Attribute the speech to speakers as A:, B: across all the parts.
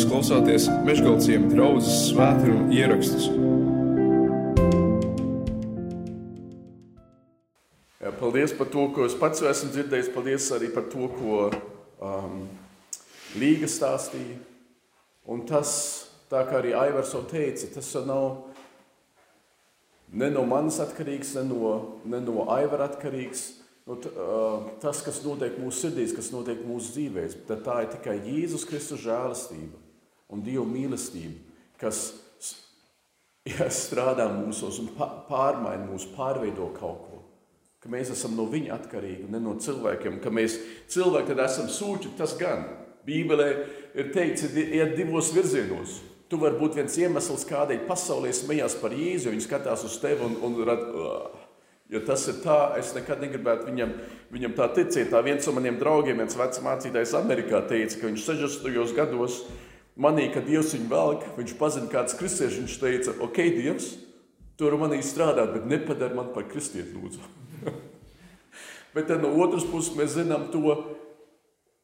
A: Jūs klausāties Meškāļu draugas svētkrājuma ierakstus.
B: Jā, paldies par to, ko es pats esmu dzirdējis. Paldies arī par to, ko um, Līga stāstīja. Un tas, tā kā arī Aivars jau teica, tas nav ne no manis atkarīgs, ne no, ne no Aivara atkarīgs. Nu, t, uh, tas, kas notiek mūsu sirdīs, kas notiek mūsu dzīvēs, tad tā ir tikai Jēzus Kristus žēlastība un Dieva mīlestība, kas ja, strādā mūsos un pārmaina mūsu, pārveido kaut ko. Ka mēs esam no viņa atkarīgi, ne no cilvēkiem. Ka mēs cilvēki esam sūči, tas gan. Bībelē ir teikts, iet divos virzienos. Tu vari būt viens iemesls, kādēļ pasaulē smējās par Jēzu. Viņi skatās uz tevi un, un rad, ja tas ir tā, es nekad negribētu viņam, viņam tā ticēt. Tā viens no maniem draugiem, viens vecs mācītājs Amerikā teica, ka viņš 60. gados manīja, ka Dievs viņu velk, viņš pazina kāds kristieši, viņš teica, ok, Dievs, tur manī strādāt, bet nepadara man par kristieti lūdzu. bet tad no otras puses mēs zinām to,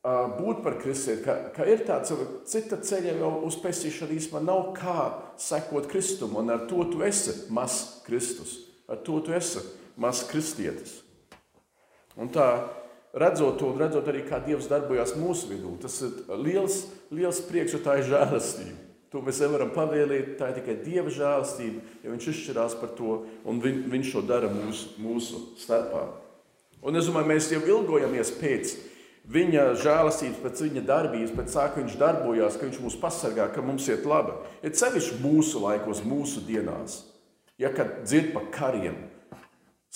B: būt par kristieti, ka, ka ir tāds cita ceļa jau uz pestīšanu īstenībā nav kā sekot Kristum, un ar to tu esi mazs Kristus, ar to tu esi mazs kristietis. Un tā, redzot to, un redzot arī, kā Dievs darbojas mūsu vidū, tas ir liels, liels prieks, jo tā ir žēlastība. To mēs nevaram pavēlēt, tā ir tikai Dieva žēlastība, ja Viņš izšķirās par to, un viņ, Viņš to dara mūsu, mūsu starpā. Un es domāju, mēs jau ilgojamies pēc Viņa žēlastības, pēc Viņa darbības, pēc tā, ka Viņš darbojās, ka Viņš mūs pasargā, ka mums iet labi. Ir sevišķi mūsu laikos, mūsu dienās. Ja kad dzird par kariem,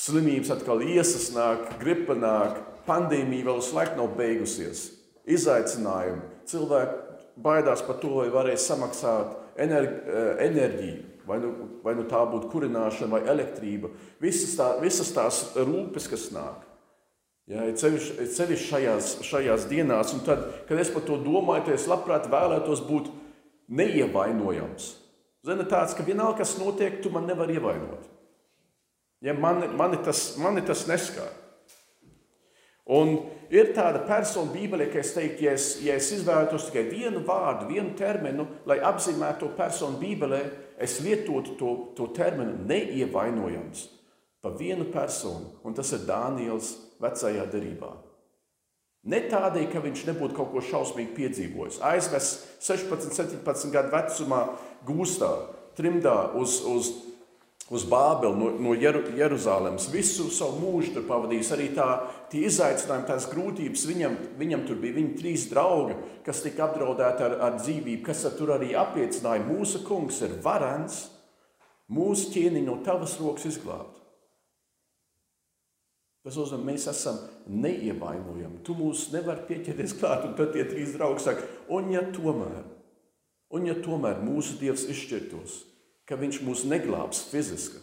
B: slimības atkal iesasnāk, gripa nāk, pandēmija vēl uz laiku nav beigusies, izaicinājumi, cilvēki baidās par to, vai varēs samaksāt enerģiju, vai nu, vai nu tā būtu kurināšana vai elektrība. Visas, tā, visas tās rūpes, kas nāk. Ja, ir sevišķi šajās, šajās dienās, un tad, kad es par to domāju, tad es labprāt vēlētos būt neievainojams. Zini, tāds, ka vienalga, kas notiek, tu man nevari ievainot. Ja, mani, mani, tas, mani tas neskar. Un ir tāda persona Bībelē, ka es teiktu, ja es, ja es izvēlētos tikai vienu vārdu, vienu terminu, lai apzīmētu to personu Bībelē, es lietotu to, to terminu neievainojams pa vienu personu, un tas ir Dāniels vecajā derībā. Ne tādēļ, ka viņš nebūtu kaut ko šausmīgi piedzīvojis. Aizvest 16, 17 gadu vecumā gūstā, trimdā uz, uz uz Bābeli no, no Jeruzalemes. Visu savu mūžu tur pavadījis. Arī tā, tie izaicinājumi, tās grūtības. Viņam, viņam tur bija viņa trīs draugi, kas tika apdraudēti ar, ar dzīvību, kas tur arī apliecināja, mūsu kungs ir varens, mūsu ķēniņu no tavas rokas izglābt. Tas nozīmē, mēs esam neievainojami. Tu mūs nevari pieķerties klāt, un tad tie trīs draugi saka, un ja tomēr, un ja tomēr mūsu Dievs izšķirtos, ka viņš mūs neglābs fiziski,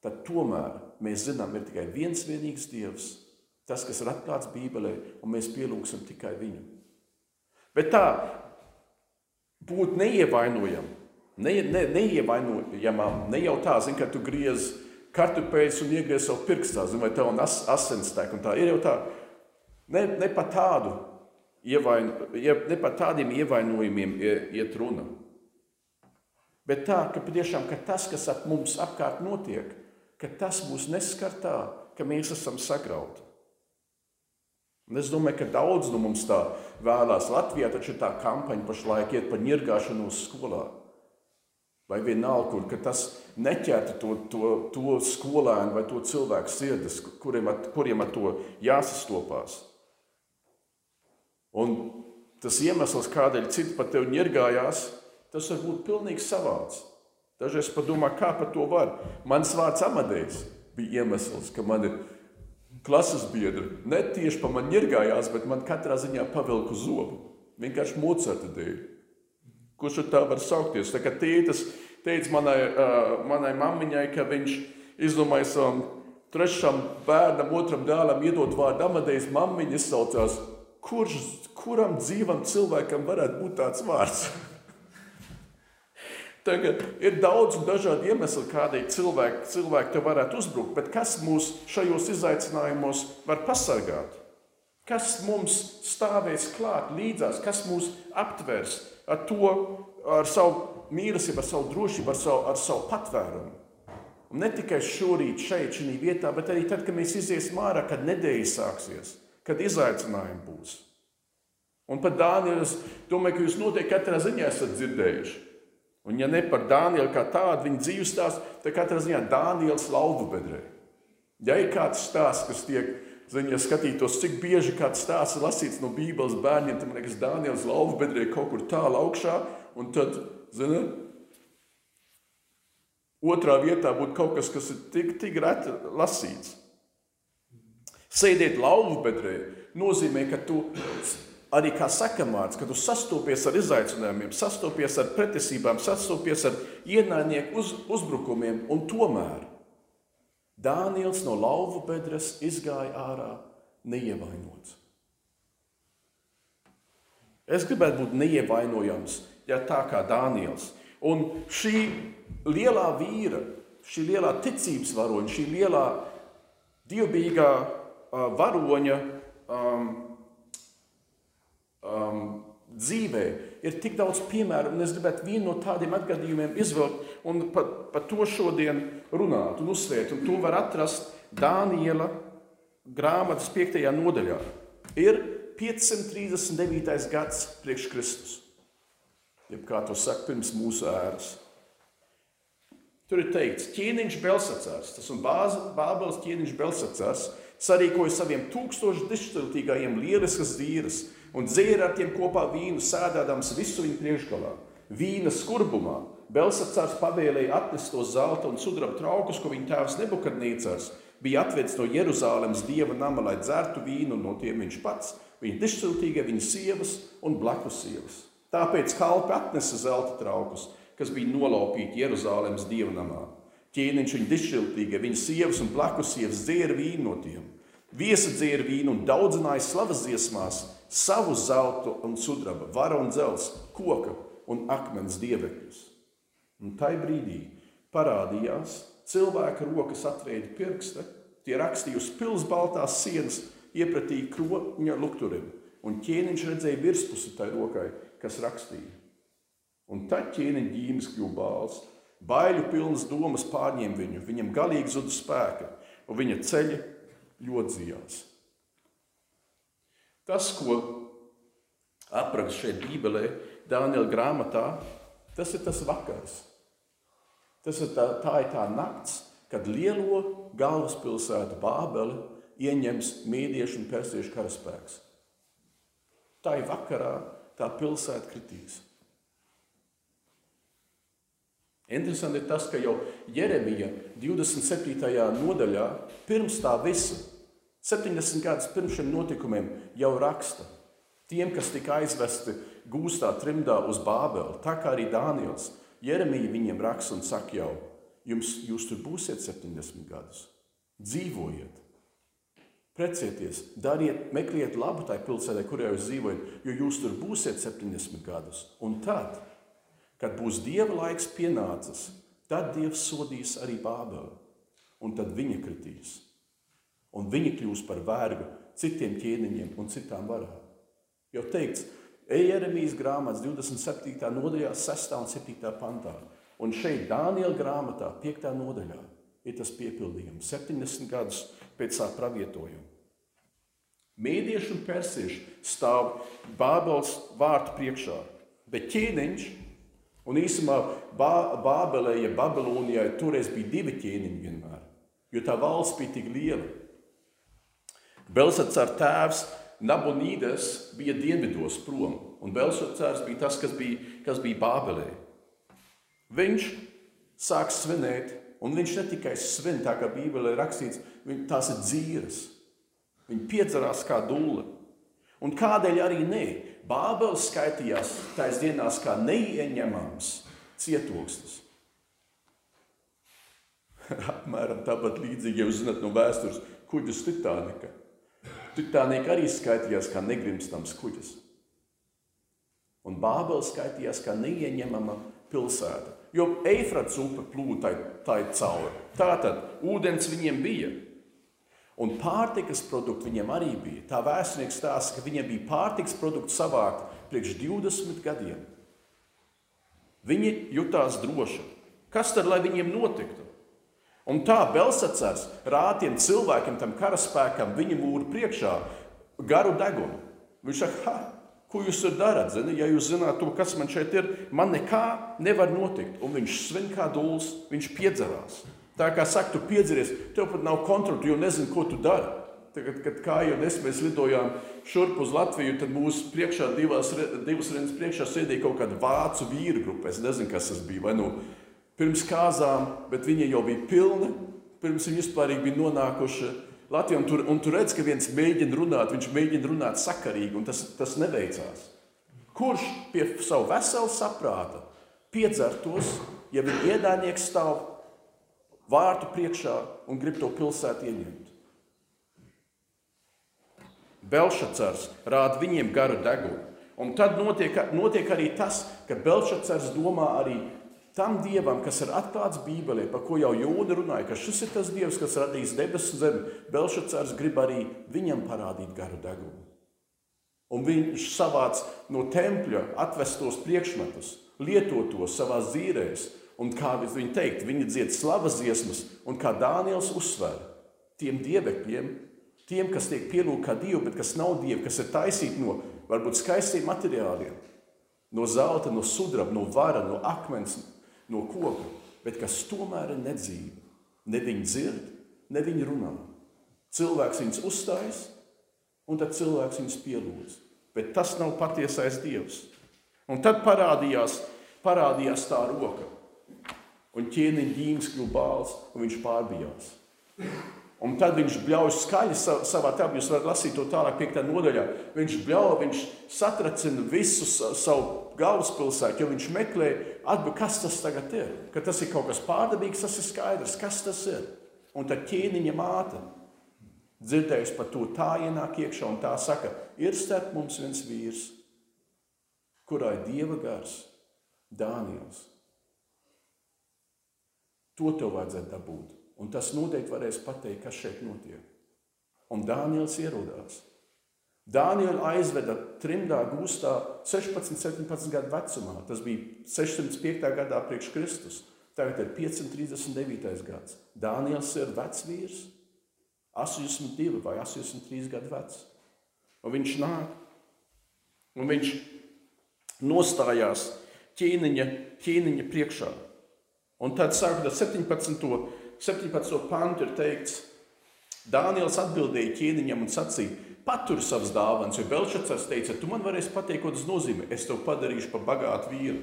B: tad tomēr mēs zinām, ir tikai viens vienīgs Dievs, tas, kas ir atklāts Bībelē, un mēs pielūgsim tikai viņu. Bet tā, būt neievainojam, ne, ne, neievainojamam, ne jau tā, zin, ka tu griez kartupeļus un iegriez savu pirkstā, zin, vai tev as, asins tek, un tā ir jau tā, ne, ne pa tādu, ievain, ne pa tādiem ievainojumiem iet runa. Bet tā, ka patiešām ka tas, kas ap mums apkārt notiek, ka tas mūs neskar tā, ka mēs esam sagrauti. Un es domāju, ka daudz no mums tā vēlās. Latvijā taču ir tā kampaņa pašlaik iet par ņirgāšanos skolā. Vai vienalga, kur tas neķertu to, to, to skolēnu vai to cilvēku sirdis, kuriem, at, kuriem ar to jāsastopās. Un tas iemesls, kādēļ citi pat tevi ņirgājās, Tas var būt pilnīgi savāds. Dažreiz padomā, kā par to var. Mans vārds Amadejs bija iemesls, ka mani klases biedri ne tieši pa man ņirgājās, bet man katrā ziņā pavilku zobu. Vienkārši Mocarta dēļ. Kurš tā var saukties? Tā kā tītas teica manai, uh, manai mammiņai, ka viņš izdomāja savam trešam bērnam, otram dēlam iedot vārdu Amadejs, mammiņa izsaucās, kurš, kuram dzīvam cilvēkam varētu būt tāds vārds? Tagad ir daudz un dažādi iemesli, kādēļ cilvēki, cilvēki te varētu uzbrukt, bet kas mūs šajos izaicinājumos var pasargāt? Kas mums stāvēs klāt līdzās, kas mūs aptvers ar to, ar savu mīlestību, ar savu drošību, ar savu, ar savu patvērumu. Un ne tikai šorīt, šeit, šajā vietā, bet arī tad, kad mēs iziesim ārā, kad nedēļa sāksies, kad izaicinājumi būs. Un par Dānielu es domāju, ka jūs noteikti katrā ziņā esat dzirdējuši. Un, ja ne par Dānielu kā tādu viņa dzīves stāstu, tad katrā ziņā Dāniels lauvu bedrē. Ja ir kāds stāsts, kas tiek Zini, ja skatītos, cik bieži kāds stāsts ir lasīts no Bībeles bērniem, tad man liekas, Dānijas lauva bedrē kaut kur tālu augšā, un tad, zini, otrā vietā būtu kaut kas, kas ir tik, tik reti lasīts. Sēdēt lauva bedrē nozīmē, ka tu arī kā sakamārts, kad tu sastopies ar izaicinājumiem, sastopies ar pretesībām, sastopies ar ienaidnieku uz, uzbrukumiem, un tomēr Dāniels no lauva bedres izgāja ārā neievainots. Es gribētu būt neievainojams, ja tā kā Dāniels. Un šī lielā vīra, šī lielā ticības varoņa, šī lielā dievbijīgā uh, varoņa um, um, dzīvē ir tik daudz piemēru, un es gribētu vienu no tādiem atgadījumiem izvilkt un par, par to šodien runāt un uzsvērt. Un to var atrast Dāniela grāmatas 5. nodaļā. Ir 539. gads priekš Kristus. Jeb kā to saka, pirms mūsu ēras. Tur ir teikts, ķēniņš Belsacārs, tas ir Bābeles ķēniņš Belsacārs, sarīkoja saviem tūkstošu dištiltīgajiem lieliskas vīras un dzēra ar tiem kopā vīnu, sēdādams visu viņu priekšgalā. Vīna skurbumā Belsacārs pavēlēja atnest to zelta un sudraba traukus, ko viņa tēvs Nebukadnīcārs bija atvedis no Jeruzālēmas dieva nama, lai dzertu vīnu, no tiem viņš pats, viņa dištiltīgie, viņa sievas un blakus sievas. Tāpēc kalpi atnesa zelta traukus, kas bija nolaupīti Jeruzālēmas dieva namā. Ķēniņš viņa dištiltīgie, viņa sievas un blakus sievas dzēra vīnu no tiem. Viesa dzēra vīnu un daudzināja slavas dziesmās savu zeltu un sudraba, vara un dzels, koka un akmens dievekļus. Un tajā brīdī parādījās cilvēka rokas atveidi pirksti, tie rakstīja uz pils baltās sienas, iepratīja kroņa lukturim, un ķēniņš redzēja virspusi tai rokai, kas rakstīja. Un tad ķēniņa ģīmes kļuva bāls, baiļu pilnas domas pārņēma viņu, viņam galīgi zuda spēka, un viņa ceļa ļodzījās. Tas, ko apraksta šeit Bībelē, Dānijas grāmatā, tas ir tas vakars. Tas ir tā, tā ir tā nakts, kad lielo galvaspilsētu Bābeli ieņems mīdiešu un persiešu karaspēks. Tā ir vakarā tā pilsēta kritīs. Interesanti ir tas, ka jau Jeremija 27. nodaļā, pirms tā visa, 70 gadus pirms šiem notikumiem, jau raksta tiem, kas tika aizvesti gūstā trimdā uz Bābeli, tā kā arī Dānijas. Jeremija viņiem raksta un saka jau, jums, jūs tur būsiet 70 gadus, dzīvojiet, precieties, dariet, meklējiet labu tai pilsētai, kurā jūs dzīvojat, jo jūs tur būsiet 70 gadus. Un tad, Kad būs dieva laiks pienācis, tad dievs sodīs arī Bābeli, un tad viņa kritīs. Un viņa kļūs par vergu citiem ķēniņiem un citām varām. Jo teikts, Ejeremijas grāmatas 27. nodaļā, 6. un 7. pantā. Un šeit Dāniela grāmatā, 5. nodaļā, ir tas piepildījums 70 gadus pēc tā pravietojuma. Mēdieši un persieši stāv Bābeles vārtu priekšā, bet ķēniņš Un īsumā Bābelē, ja Babilonijai toreiz bija divi ķēniņi vienmēr, jo tā valsts bija tik liela. Belsacāra tēvs Nabonīdas bija dienvidos prom, un Belsacārs bija tas, kas bija, kas bija Bābelē. Viņš sāk svinēt, un viņš ne tikai svin, tā kā Bībelē rakstīts, tās ir dzīves. Viņi piedzerās kā dūle. Un kādēļ arī ne? Bābeles skaitījās tais dienās kā neieņemams cietoksnis. Apmēram tāpat līdzīgi, ja jūs zināt no vēstures kuģus Titanika. Titanika arī skaitījās kā negrimstams kuģis. Un Bābeles skaitījās kā neieņemama pilsēta. Jo Eifrats upe plūda tai cauri. Tātad ūdens viņiem bija. Un pārtikas produkti viņiem arī bija. Tā vēsturnieks stāsta, ka viņiem bija pārtikas produkti savākt priekš 20 gadiem. Viņi jutās droši. Kas tad lai viņiem notiktu? Un tā Belsacars rāda tiem cilvēkiem, tam karaspēkam, viņa mūra priekšā garu degunu. Viņš saka, ha, ko jūs tur darat? Zini? Ja jūs zināt to, kas man šeit ir, man nekā nevar notikt. Un viņš svin kā dūls, viņš piedzerās. Tā kā saka, tu piedzeries, tev pat nav kontroli, tu jau nezini, ko tu dari. Tagad, kad kā jau es, mēs lidojām šurp uz Latviju, tad mūsu priekšā divās, divas rindas priekšā sēdēja kaut kāda vācu vīru grupa. Es nezinu, kas tas bija. Vai nu pirms kāzām, bet viņi jau bija pilni, pirms viņi vispār bija nonākuši Latvijā. Un tur, un tur redz, ka viens mēģina runāt, viņš mēģina runāt sakarīgi, un tas, tas neveicās. Kurš pie savu veselu saprāta piedzertos, ja viņa ienaidnieks stāv vārtu priekšā un grib to pilsētu ieņemt. Belšacars rāda viņiem garu degunu. Un tad notiek, notiek arī tas, ka Belšacars domā arī tam dievam, kas ir atklāts Bībelē, par ko jau Jūda runāja, ka šis ir tas dievs, kas radīs debesu zemi. Belšacars grib arī viņam parādīt garu degunu. Un viņš savāc no tempļa atvestos priekšmetus, lietotos savā dzīvēm, Un kā viņi teikt, viņi dzied slavas dziesmas, un kā Dāniels uzsver tiem dievekļiem, tiem, kas tiek pielūgti kā dievi, bet kas nav dievi, kas ir taisīti no varbūt skaistiem materiāliem, no zelta, no sudraba, no vara, no akmens, no koka, bet kas tomēr ir nedzīvi. Ne viņi dzird, ne viņi runā. Cilvēks viņus uzstājas, un tad cilvēks viņus pielūdz. Bet tas nav patiesais dievs. Un tad parādījās, parādījās tā roka un ķēniņa ģīmis kļuva bāls, un viņš pārbijās. Un tad viņš bļauj skaļi savā tēlā, jūs varat lasīt to tālāk, piektā nodaļā. Viņš bļauj, viņš satracina visu savu galvaspilsētu, jo viņš meklē atbildi, kas tas tagad ir. Ka tas ir kaut kas pārdabīgs, tas ir skaidrs, kas tas ir. Un tad ķēniņa māte dzirdējusi par to, tā ienāk iekšā un tā saka, ir starp mums viens vīrs, kurā ir dieva gars, Dāniels. To tev vajadzētu dabūt. Un tas noteikti varēs pateikt, kas šeit notiek. Un Dāniels ierodās. Dānielu aizveda trimdā gūstā 16, 17 gadu vecumā. Tas bija 605. gadā priekš Kristus. Tagad ir 539. gads. Dāniels ir vecs vīrs, 82 vai 83 gadu vecs. Un viņš nāk, un viņš nostājās ķīniņa, ķīniņa priekšā. Un tad, sākot ar 17. 17. pantu, ir teikts, Dāniels atbildēja ķīniņam un sacīja: Paturi savas dāvanas, jo Belšacars teica, tu man varēsi pateikt, ko tas nozīmē. Es tev padarīšu par bagātu vīru.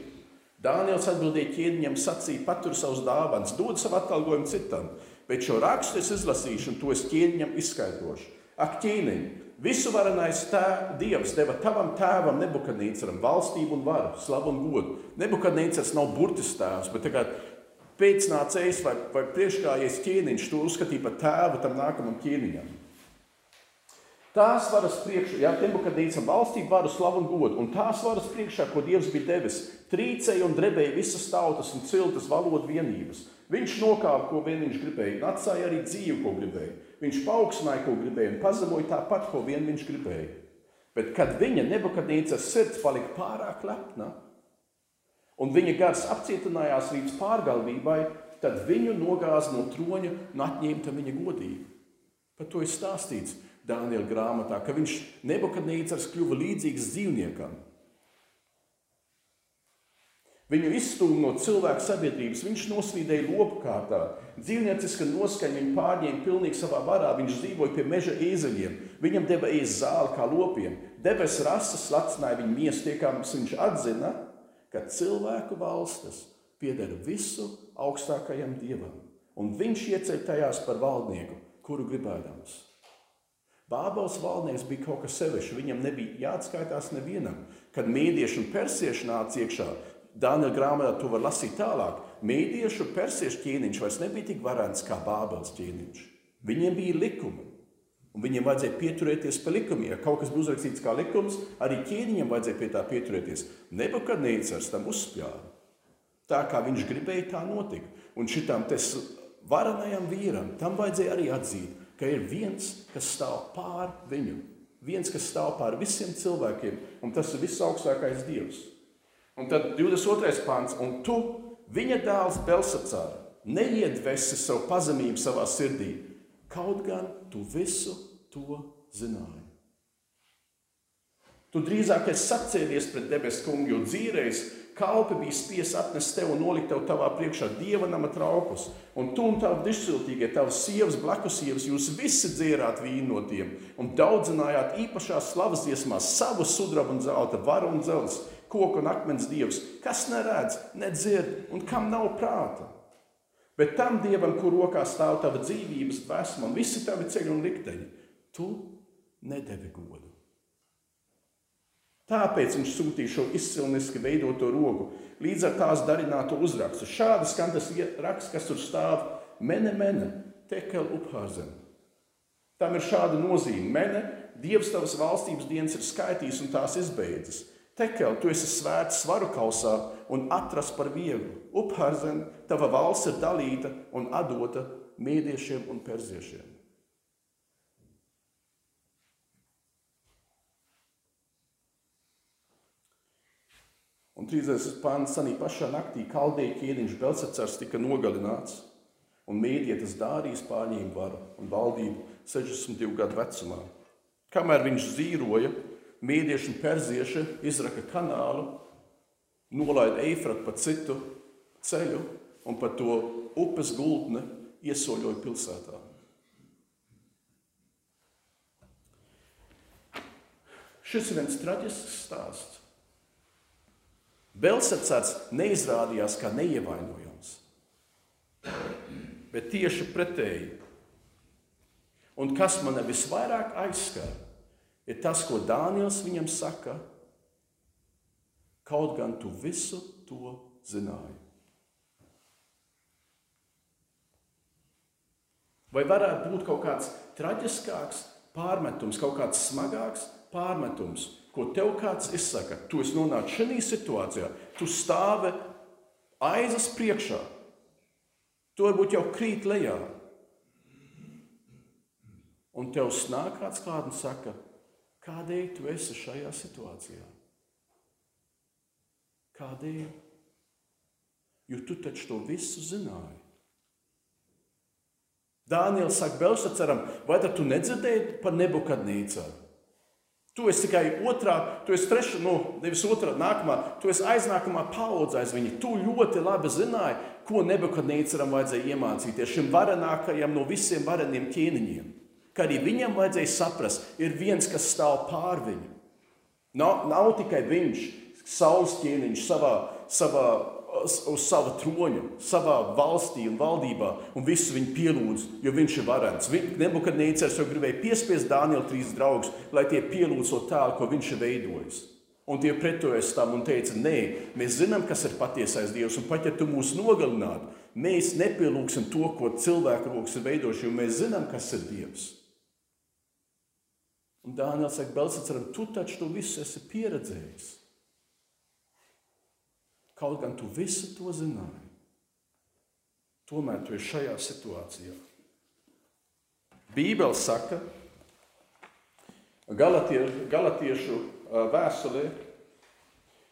B: Dāniels atbildēja ķīniņam, sacīja: Paturi savas dāvanas, dod savu atalgojumu citam, bet šo rakstu es izlasīšu, un to es ķīniņam izskaidrošu. Ak, ķīniņ, visu varenais tēv, Dievs deva tavam tēvam Nebukadnīcaram valstību un varu, slavu un godu. Nebukadnīcars nav burtis tēvs, bet tagad pēcnācējs vai, vai priekšgājējs ķēniņš to uzskatīja par tēvu tam nākamam ķēniņam. Tās varas priekšā, ja Nebukadnīca valstība varu slavu un godu, un tās varas priekšā, ko Dievs bija devis, trīcēja un drebēja visas tautas un ciltas valodu vienības. Viņš nokāpa, ko vien viņš gribēja, un atstāja arī dzīvi, ko gribēja. Viņš paaugstināja, ko gribēja, un pazemoja tāpat, ko vien viņš gribēja. Bet kad viņa Nebukadnīcas sirds palika pārāk lepna, un viņa gars apcietinājās līdz pārgalvībai, tad viņu nogāza no troņa un atņēma viņa godību. Par to ir stāstīts Dāniela grāmatā, ka viņš nebukadnīcars kļuva līdzīgs dzīvniekam. Viņu izstūma no cilvēka sabiedrības, viņš noslīdēja lopu kārtā. Dzīvnieciska noskaņa viņu pārņēma pilnīgi savā varā. Viņš dzīvoja pie meža ēzeļiem. Viņam deva ēst zāli kā lopiem. Debesu rases lacināja viņu miestiekams. Viņš atzina, ka cilvēku valstis pieder visu augstākajam dievam, un viņš ieceļ tajās par valdnieku, kuru gribēdams. Bābels valdnieks bija kaut kas sevišķs, viņam nebija jāatskaitās nevienam. Kad mīdieši un persieši nāca iekšā, Dānijas grāmatā to var lasīt tālāk. Mīdiešu persiešu ķīniņš vairs nebija tik varants kā Bābels ķīniņš. Viņiem bija likumi. Un viņiem vajadzēja pieturēties pie likumiem. Ja kaut kas bija uzrakstīts kā likums, arī ķēniņam vajadzēja pie tā pieturēties. Nebukadnīcars tam uzspļāva. Tā kā viņš gribēja, tā notika. Un šitam varenajam vīram tam vajadzēja arī atzīt, ka ir viens, kas stāv pār viņu. Viens, kas stāv pār visiem cilvēkiem, un tas ir visaugstākais Dievs. Un tad 22. pāns, un tu, viņa dēls Belsacāra, neiedvesi savu pazemību savā sirdī, kaut gan tu visu to zināji. Tu drīzāk esi sacēlies pret debesu kungu, jo dzīvējis kalpi bija spiests atnest tevi un nolikt tev tavā priekšā dieva nama traukus. Un tu un tavi dišciltīgie, tavas sievas, blakus sievas, jūs visi dzērāt vīnu no tiem un daudzinājāt īpašās slavas dziesmās savu sudrabu un zelta, varu un dzelzi, koku un akmens dievs, kas neredz, nedzird un kam nav prāta. Bet tam dievam, kur rokā stāv tava dzīvības dvēsma un visi tavi ceļi un likteņi, tu nedevi godu. Tāpēc viņš sūtīja šo izcilniski veidoto rogu, līdz ar tās darināto uzrakstu. Šādi skan tas raksts, kas tur stāv: Mene, mene, tekel uphārzen. Tam ir šāda nozīme. Mene, Dievs tavas valstības dienas ir skaitījis un tās izbeidzis. Tekel, tu esi svēts svaru kausā un atrast par vieglu. Uphārzen, tava valsts ir dalīta un atdota mēdiešiem un perziešiem. Un 30. pāns sanī pašā naktī kaldēja ķēniņš Belsacars tika nogalināts, un mēdietas dārīs pārņēma varu un valdību 62 gadu vecumā. Kamēr viņš zīroja, mēdieši un perzieši izraka kanālu, nolaida Eifratu pa citu ceļu un pa to upes gultni iesoļoja pilsētā. Šis ir viens traģisks stāsts. Belsacārs neizrādījās kā neievainojams, bet tieši pretēji. Un kas man visvairāk aizskar, ir tas, ko Dānijas viņam saka, kaut gan tu visu to zināji. Vai varētu būt kaut kāds traģiskāks pārmetums, kaut kāds smagāks pārmetums, ko tev kāds izsaka, tu esi nonācis šajā situācijā, tu stāvi aizas priekšā, tu varbūt jau krīt lejā. Un tev snāk kāds klāt un saka, kādēļ tu esi šajā situācijā? Kādēļ? Jo tu taču to visu zināji. Dānijas saka, Belsacaram, vai tu nedzirdēji par nebukadnīcaru? Tu esi tikai otrā, tu esi trešā, nu, nevis otrā, nākamā, tu esi aiznākamā paudze aiz viņa. Tu ļoti labi zināji, ko Nebukadnīcaram vajadzēja iemācīties, šim varenākajam no visiem vareniem ķēniņiem. Ka arī viņam vajadzēja saprast, ir viens, kas stāv pār viņu. Nav, nav tikai viņš, saules ķēniņš savā, savā uz sava troņa, savā valstī un valdībā, un visu viņu pielūdz, jo viņš ir varants. Nebukadnīcers jau gribēja piespiest Dāniela trīs draugus, lai tie pielūdz to tēlu, ko viņš ir veidojis. Un tie pretojas tam un teica, nē, mēs zinām, kas ir patiesais Dievs, un pat ja tu mūs nogalinātu, mēs nepielūgsim to, ko cilvēku rokas ir veidojuši, jo mēs zinām, kas ir Dievs. Un Dāniels saka, Belsacaram, tu taču to visu esi pieredzējis. Kaut gan tu visu to zināji, tomēr tu esi šajā situācijā. Bībele saka, Galatie, Galatiešu vēstulē,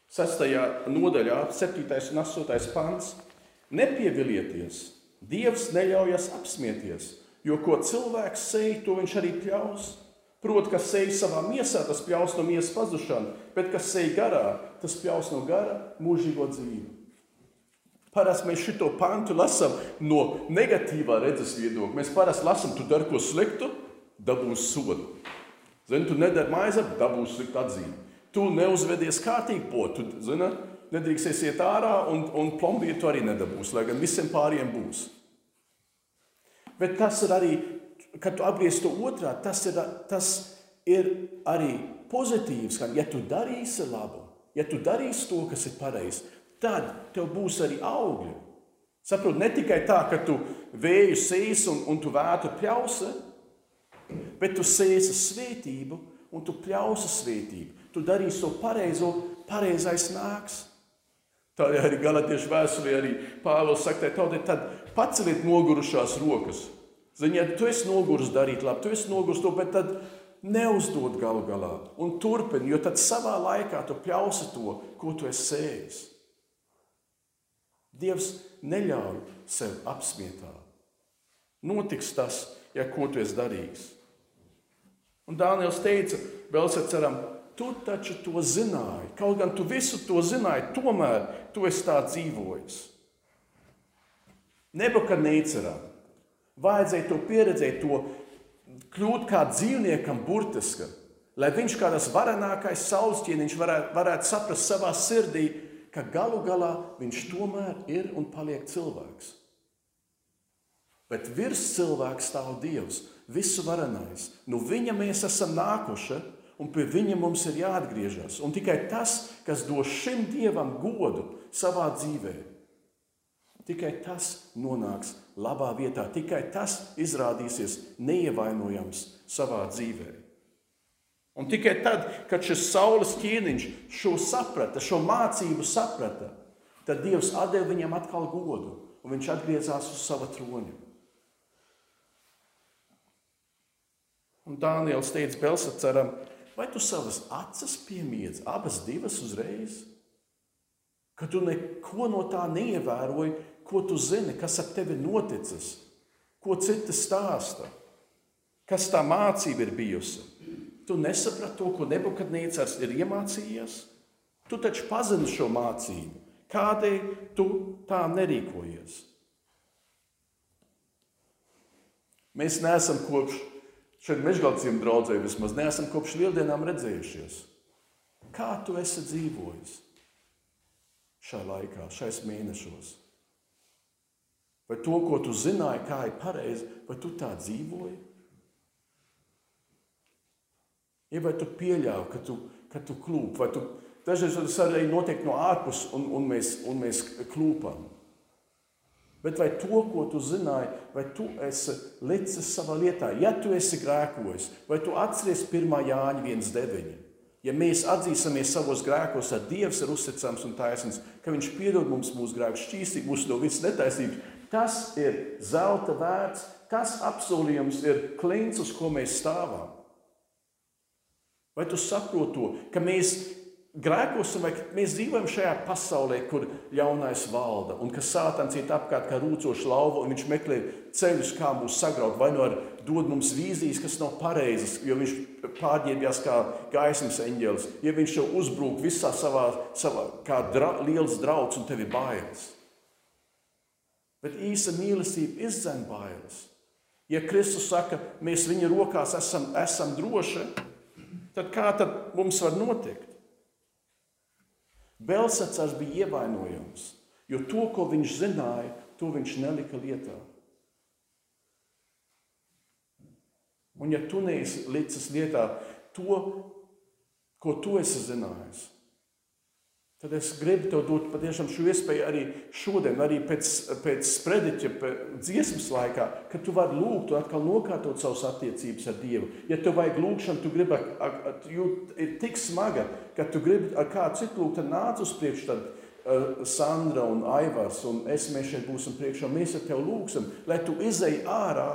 B: 6. nodaļā, 7. un 8. pāns, nepievilieties, Dievs neļaujas apsmieties, jo ko cilvēks sēž, to viņš arī pļaus. Proti, kas sēž savā miesā, tas pļaus no miesas pazušanu, bet kas sēž garā, tas pļaus no gara mūžīgo dzīvi. Parasti mēs šo pantu lasām no negatīvā redzes viedokļa. Mēs parasti lasām, tu dari ko sliktu, dabūsi sodu. Zini, tu nedari maizi, dabūsi sliktu atzīmi. Tu neuzvedies kārtīgi, po, tu zini, nedrīkst iet ārā un, un plombīri tu arī nedabūsi, lai gan visiem pāriem būs. Bet tas ir arī kad tu apgriez to otrā, tas ir, tas ir arī pozitīvs. Ja tu darīsi labu, ja tu darīsi to, kas ir pareizi, tad tev būs arī augļi. Saprot, ne tikai tā, ka tu vēju sēsi un, un tu vētu pļausi, bet tu sēsi svētību un tu pļausi svētību. Tu darīsi to pareizo, pareizais nāks. Tā arī Galatiešu vēstulē arī Pāvils saka, tad paceliet nogurušās rokas Zini, ja tu esi noguris darīt labi, tu esi noguris to, bet tad neuzdod galu galā un turpini, jo tad savā laikā tu pļausi to, ko tu esi sējis. Dievs neļauj sev apsmietāt. Notiks tas, ja ko tu esi darījis. Un Dānijas teica, vēl seceram, tu taču to zināji. Kaut gan tu visu to zināji, tomēr tu esi tā dzīvojis. Nebukadnīceram vajadzēja to pieredzēt, to kļūt kā dzīvniekam burtiski, lai viņš kā tas varenākais saules ķīniņš varētu, varētu saprast savā sirdī, ka galu galā viņš tomēr ir un paliek cilvēks. Bet virs cilvēka stāv Dievs, visu varenais. Nu viņa mēs esam nākuši, un pie viņa mums ir jāatgriežas. Un tikai tas, kas dos šim Dievam godu savā dzīvēm, Tikai tas nonāks labā vietā, tikai tas izrādīsies neievainojams savā dzīvē. Un tikai tad, kad šis saules ķīniņš šo saprata, šo mācību saprata, tad Dievs deva viņam atkal godu, un viņš atgriezās uz sava troņa. Un Dānijas teica Belsacaram, vai tu savas acis piemiedz, abas divas uzreiz? Ka tu neko no tā neievēroji, Ko tu zini, kas ar tevi noticis? Ko citi stāsta? Kas tā mācība ir bijusi? Tu nesaprati to, ko Nebukadnīcars ir iemācījies? Tu taču pazini šo mācību. Kādēļ tu tā nerīkojies? Mēs neesam kopš šeit mežgalciem draudzē vismaz neesam kopš lieldienām redzējušies. Kā tu esi dzīvojis šajā laikā, šais mēnešos? Vai to, ko tu zināji, kā ir pareizi, vai tu tā dzīvoji? Ja vai tu pieļāvi, ka tu, ka tu klūp, vai tu dažreiz tas arī notiek no ārpuses, un, un, mēs, un mēs klūpam. Bet vai to, ko tu zināji, vai tu esi licis savā lietā, ja tu esi grēkojis, vai tu atceries 1. Jāņa 1,9. Ja mēs atzīsimies savos grēkos, tad Dievs ir uzticams un taisnīgs, ka Viņš piedod mums mūsu grēkus, šķīstīt mūsu no visas netaisnības, Tas ir zelta vērts, tas apsolījums ir klints, uz ko mēs stāvam. Vai tu saproti to, ka mēs grēkosim, vai mēs dzīvojam šajā pasaulē, kur ļaunais valda un ka sātans iet apkārt kā rūcoša lauva un viņš meklē ceļus, kā mūs sagraut, vai nu ar dod mums vīzijas, kas nav pareizas, jo viņš pārģērbjās kā gaismas eņģelis, ja viņš jau uzbrūk visā savā, savā kā dra, liels drauds un tevi bailes. Bet īsa mīlestība izdzen bailes. Ja Kristus saka, mēs viņa rokās esam, esam droši, tad kā tad mums var notikt? Belsacars bija ievainojams, jo to, ko viņš zināja, to viņš nelika lietā. Un ja tu neesi licis lietā to, ko tu esi zinājis, Tad es gribu tev dot patiešām šo iespēju arī šodien, arī pēc, pēc sprediķa, pēc dziesmas laikā, kad tu vari lūgt un atkal nokārtot savas attiecības ar Dievu. Ja tev vajag lūgšanu, tu gribi, ir tik smaga, ka tu gribi ar kādu citu lūgt, tad nāc uz priekšu, tad uh, Sandra un Aivars un es mēs šeit būsim priekšā, mēs ar tevi lūgsim, lai tu izei ārā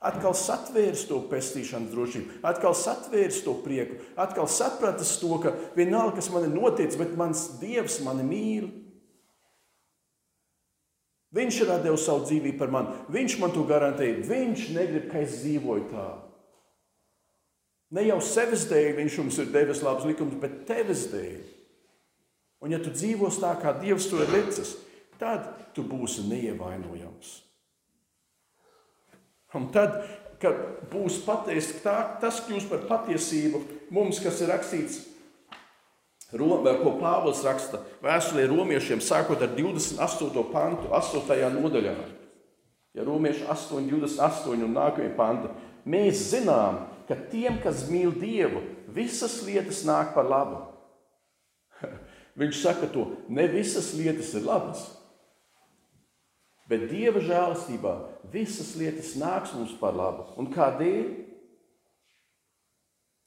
B: Atkal satvērs to pestīšanas drošību, atkal satvērs to prieku, atkal sapratis to, ka vienalga, kas man ir noticis, bet mans Dievs mani mīl. Viņš ir devis savu dzīvību par mani, viņš man to garantēja. Viņš negrib, ka es dzīvoju tā. Ne jau sevis dēļ viņš mums ir devis labs likums, bet tevis dēļ. Un ja tu dzīvos tā, kā Dievs to ir licis, tad tu būsi neievainojams. Un tad, kad būs patiesa, tā, tas kļūs par patiesību mums, kas ir rakstīts, ko Pāvils raksta vēstulē romiešiem, sākot ar 28. pantu, 8. nodaļā. Ja romieši 8, 28 un nākamie panti, mēs zinām, ka tiem, kas mīl Dievu, visas lietas nāk par labu. Viņš saka to, ne visas lietas ir labas. Bet Dieva žēlastībā visas lietas nāks mums par labu. Un kādēļ?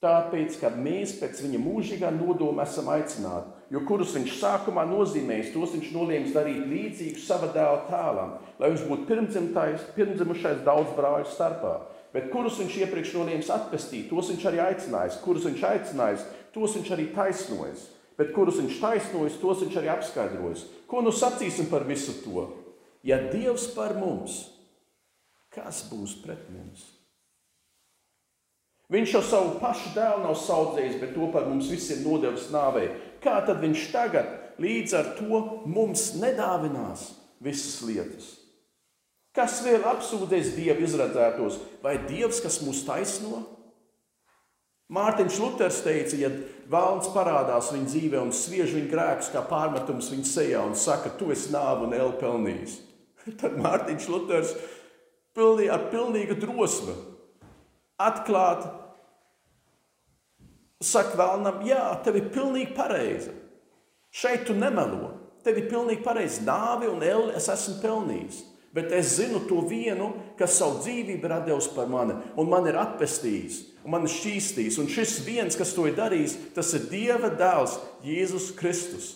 B: Tāpēc, ka mēs pēc viņa mūžīgā nodoma esam aicināti, jo kurus viņš sākumā nozīmējis, tos viņš nolēma darīt līdzīgus sava dēla tēlam, lai viņš būtu pirmdzimušais daudz brāļu starpā. Bet kurus viņš iepriekš nolēma atpestīt, tos viņš arī aicinājis, kurus viņš aicinājis, tos viņš arī taisnojis. Bet kurus viņš taisnojis, tos viņš arī apskaidrojis. Ko nu sacīsim par visu to? Ja Dievs par mums, kas būs pret mums? Viņš jau savu pašu dēlu nav audzējis, bet to par mums visiem nodevis nāvei. Kā tad viņš tagad līdz ar to mums nedāvinās visas lietas? Kas vēl apsūdzēs Dievu izredzētos, vai Dievs, kas mūs taisno? Mārtiņš Luters teica, ja vēlams parādās viņa dzīvē un sviež viņa grēkus kā pārmetums viņa sejā un saka, tu esi nāvu un elu pelnījis, tad Mārtiņš Luters pilnī, ar pilnīgu drosmi atklāt, saka vēlnam, jā, tev ir pilnīgi pareizi. Šeit tu nemelo. Tev ir pilnīgi pareizi. Nāvi un eli es esmu pelnījis. Bet es zinu to vienu, kas savu dzīvību ir devis par mani, un man ir atpestījis, un man ir šķīstījis. Un šis viens, kas to ir darījis, tas ir Dieva dēls, Jēzus Kristus.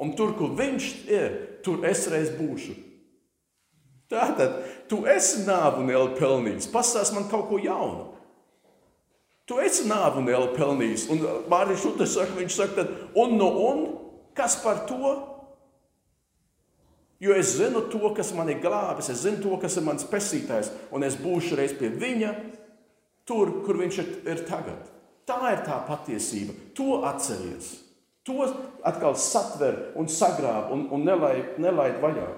B: Un tur, kur viņš ir, tur es reiz būšu. Tātad, tu esi nāvu un eli pelnījis. Pastāst man kaut ko jaunu. Tu esi nāvu un eli pelnījis. Un Mārtiņš Luters saka, viņš saka, tad, un no un, kas par to? Jo es zinu to, kas man ir glābis, es zinu to, kas ir mans pesītājs, un es būšu reiz pie viņa, tur, kur viņš ir, ir tagad. Tā ir tā patiesība. To atceries. To atkal satver un sagrāb un, un nelaid, nelaid vaļā.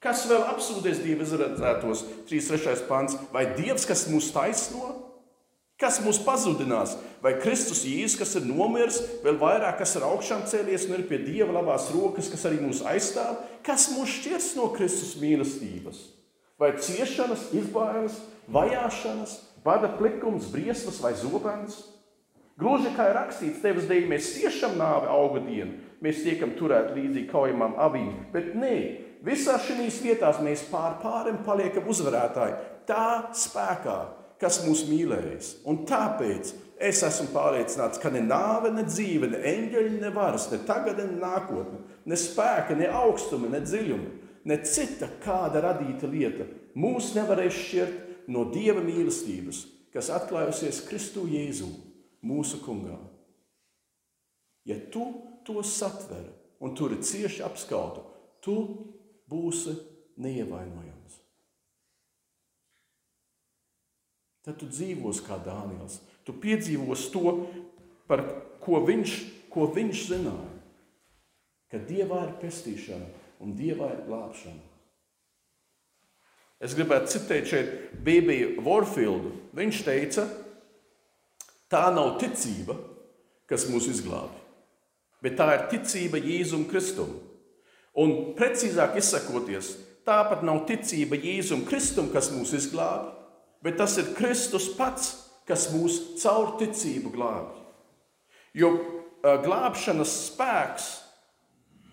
B: Kas vēl apsūdzēs Dieva izredzētos? 3.3. pants. Vai Dievs, kas mūs taisno? Kas mūs pazudinās? Vai Kristus Jēzus, kas ir nomiris, vēl vairāk, kas ir augšām cēlies un ir pie Dieva labās rokas, kas arī mūs aizstāv? Kas mūs šķirs no Kristus mīlestības? Vai ciešanas, izbailes, vajāšanas, bada plikums, briesmas vai zobens? Gluži kā ir rakstīts, tevis dēļ mēs ciešam nāvi auga dienu, mēs tiekam turēti līdzīgi kaujamām avīm, bet nē, visās šīs vietās mēs pār pārim paliekam uzvarētāji tā spēkā, kas mūs mīlējis. Un tāpēc es esmu pārliecināts, ka ne nāve, ne dzīve, ne eņģeļi, ne varas, ne tagad, ne nākotne, ne spēka, ne augstumi, ne dziļumi, ne cita kāda radīta lieta mūs nevarēs šķirt no Dieva mīlestības, kas atklājusies Kristu Jēzu, mūsu kungā. Ja tu to satver un turi cieši apskautu, tu būsi neievainojams. tad tu dzīvos kā Dānijas. Tu piedzīvos to, par ko viņš, ko viņš zināja. Ka Dievā ir pestīšana un Dievā ir glābšana. Es gribētu citēt šeit Bībiju Vorfildu. Viņš teica, tā nav ticība, kas mūs izglābi, bet tā ir ticība Jēzum Kristum. Un precīzāk izsakoties, tāpat nav ticība Jēzum Kristum, kas mūs izglābi, bet tas ir Kristus pats, kas mūs caur ticību glābj. Jo glābšanas spēks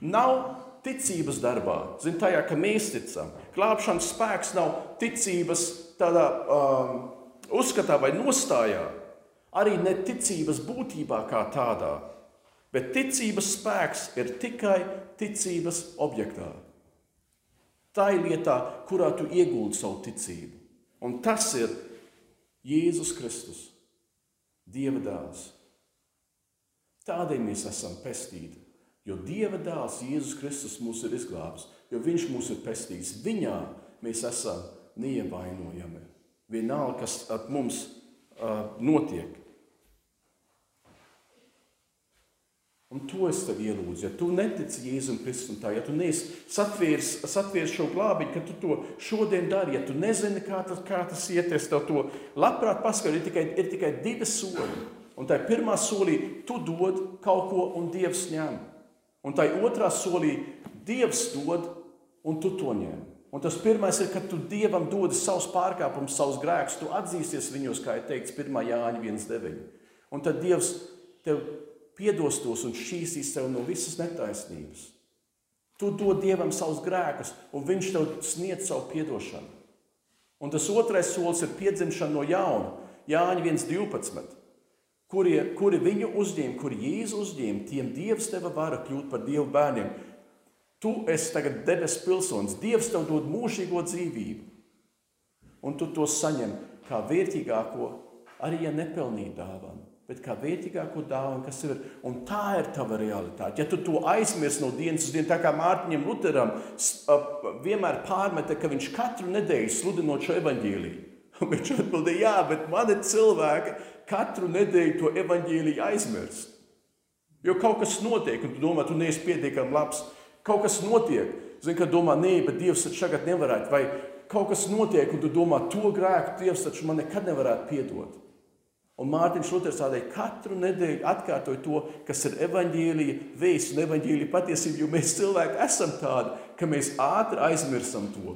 B: nav ticības darbā, zin, tajā, ka mēs ticam. Glābšanas spēks nav ticības tādā um, uzskatā vai nostājā, arī ne ticības būtībā kā tādā. Bet ticības spēks ir tikai ticības objektā. Tā ir lietā, kurā tu iegūti savu ticību. Un tas ir Jēzus Kristus, Dieva dēls. Tādēļ mēs esam pestīti, jo Dieva dēls Jēzus Kristus mūs ir izglābis, jo Viņš mūs ir pestījis. Viņā mēs esam neievainojami. Vienalga, kas ar mums uh, notiek. Un to es tev ielūdzu. Ja tu netici Jēzum Kristum, tā, ja tu satvērs, šo glābiņu, ka tu to šodien dari, ja tu nezini, kā tas, kā tas iet, es tev to labprāt paskaidroju. Ir tikai, ir tikai divi soļi. Un tajā pirmā solī tu dod kaut ko, un Dievs ņem. Un tajā otrā solī Dievs dod, un tu to ņem. Un tas pirmais ir, kad tu Dievam dodi savus pārkāpumus, savus grēkus, tu atzīsies viņos, kā ir teikts 1. Jāņa 1.9. Un tad Dievs tev piedos tos un šķīsīs sev no visas netaisnības. Tu dod Dievam savus grēkus, un Viņš tev sniedz savu piedošanu. Un tas otrais solis ir piedzimšana no jauna. Jāņa 1.12. kuri, kuri viņu uzņēma, kuri Jēzu uzņēma, tiem Dievs teva vara kļūt par Dievu bērniem. Tu esi tagad debesu pilsonis, Dievs tev dod mūžīgo dzīvību. Un tu to saņem kā vērtīgāko, arī ja nepelnīja dāvanu, bet kā vērtīgāko dāvanu, kas ir. Un tā ir tava realitāte. Ja tu to aizmirsti no dienas uz dienu, tā kā Mārtiņam Lutheram vienmēr pārmeta, ka viņš katru nedēļu sludinot šo evaņģēlīju. Viņš atbildēja, jā, bet mani cilvēki katru nedēļu to evaņģēlīju aizmirst. Jo kaut kas notiek, un tu domā, tu neesi pietiekami labs. Kaut kas notiek, zini, ka domā, nē, bet Dievs taču tagad nevarētu. Vai kaut kas notiek, un tu domā, to grēku Dievs taču man nekad nevarētu piedot. Un Mārtiņš Luters tādēļ katru nedēļu atkārtoja to, kas ir evaņģēlīja vēsts un evaņģēlīja patiesība, jo mēs cilvēki esam tādi, ka mēs ātri aizmirstam to,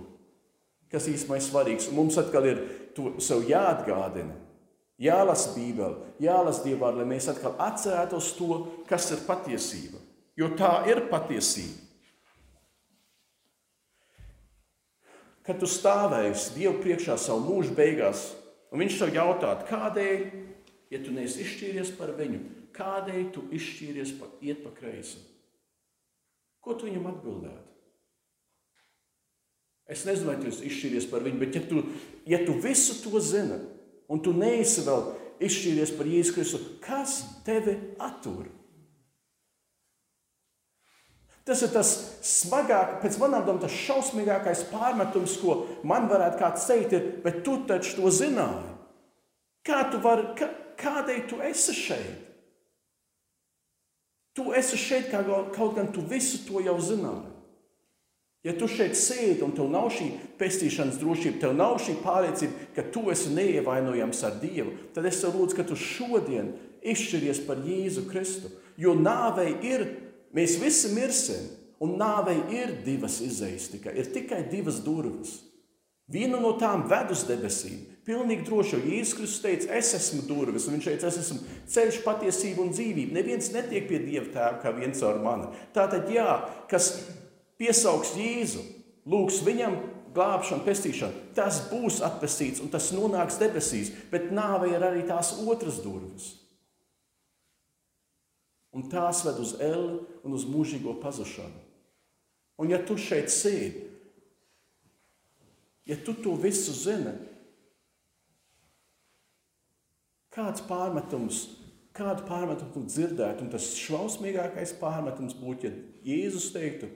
B: kas īstenībā ir svarīgs. Un mums atkal ir to sev jāatgādina, jālasa Bībele, jālasa Dievā, lai mēs atkal atcerētos to, kas ir patiesība. Jo tā ir patiesība. Kad tu stāvēsi Dievu priekšā savu mūžu beigās, un Viņš tev jautātu, kādēļ ja tu neesi izšķīries par viņu, kādēļ tu izšķīries pa, iet pa kreisi? Ko tu viņam atbildētu? Es nezinu, vai tu izšķīries par viņu, bet ja tu, ja tu visu to zini, un tu neesi vēl izšķīries par Jēzu Kristu, kas tevi attur? Tas ir tas smagākais, pēc manām domām, tas šausmīgākais pārmetums, ko man varētu kāds teikt, ir, bet tu taču to zināji. Kā tu vari, kā, Kādēļ tu esi šeit? Tu esi šeit, kaut gan tu visu to jau zināji. Ja tu šeit sēdi un tev nav šī pestīšanas drošība, tev nav šī pārliecība, ka tu esi neievainojams ar Dievu, tad es tev lūdzu, ka tu šodien izšķiries par Jēzu Kristu. Jo nāvei ir, mēs visi mirsim, un nāvei ir divas izējas tikai, ir tikai divas durvis. Viena no tām ved uz debesīm, Pilnīgi droši, jo Jēzus Kristus teica, es esmu durvis, un viņš teica, es esmu ceļš, patiesība un dzīvība. Neviens netiek pie Dieva tēva kā viens ar mani. Tātad, jā, kas piesaugs Jēzu, lūgs viņam glābšanu, pestīšanu, tas būs atpestīts un tas nonāks debesīs, bet nāve ir arī tās otras durvis. Un tās ved uz elli un uz mūžīgo pazušanu. Un ja tu šeit sēdi, ja tu to visu zini, Kāds pārmetums, kādu pārmetumu tu dzirdētu? Un tas šausmīgākais pārmetums būtu, ja Jēzus teiktu,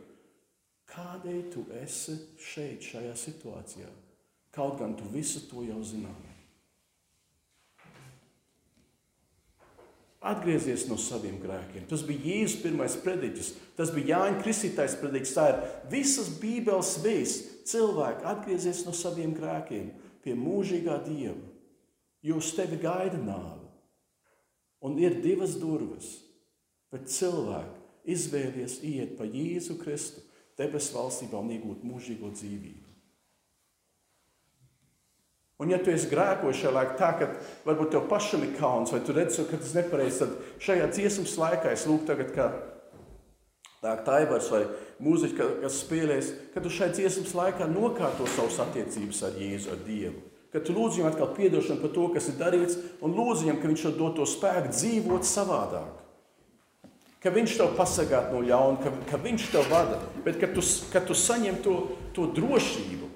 B: kādēļ tu esi šeit, šajā situācijā? Kaut gan tu visu to jau zināji. Atgriezies no saviem grēkiem. Tas bija Jēzus pirmais prediķis, tas bija Jāņa Kristītais prediķis. Tā ir visas Bībeles vēsts. Cilvēki atgriezies no saviem grēkiem pie mūžīgā Dieva jo uz tevi gaida nāve. Un ir divas durvis, bet cilvēki izvēlies iet pa Jēzu Kristu, debesu valstībā un iegūt mūžīgo dzīvību. Un, ja tu esi šajā laikā, tā ka varbūt tev pašam ir kauns, vai tu redzi, ka tas ir nepareizi, tad šajā dziesmas laikā es lūgtu, tagad, ka tā taivars vai mūziķis, kas spēlēs, ka tu šajā dziesmas laikā nokārto savas attiecības ar Jēzu, ar Dievu ka tu lūdz viņam atkal atdošanu par to, kas ir darīts, un lūdz viņam, ka viņš tev dod to spēku dzīvot savādāk. Ka viņš tev pasargāt no ļauna, ka, ka viņš tev vada, bet ka tu, ka tu saņem to, to drošību,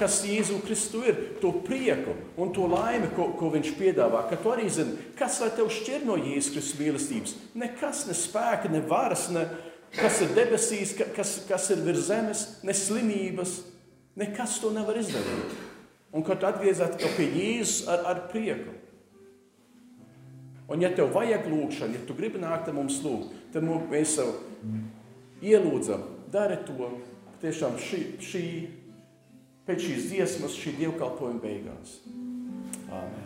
B: kas Jēzu Kristu ir, to prieku un to laimi, ko, ko viņš piedāvā. Ka tu arī zini, kas lai tev šķir no Jēzus Kristus mīlestības. Nekas, ne spēka, ne varas, ne kas ir debesīs, kas, kas ir virs zemes, ne slimības. Nekas to nevar izdarīt un kad atgriezās pie Jēzus ar, ar prieku. Un, ja tev vajag lūgšanu, ja tu gribi nākt ar mums lūgt, tad mēs sev ielūdzam, dari to tiešām šī, šī, pēc šīs dziesmas, šī dievkalpojuma beigās. Āmen.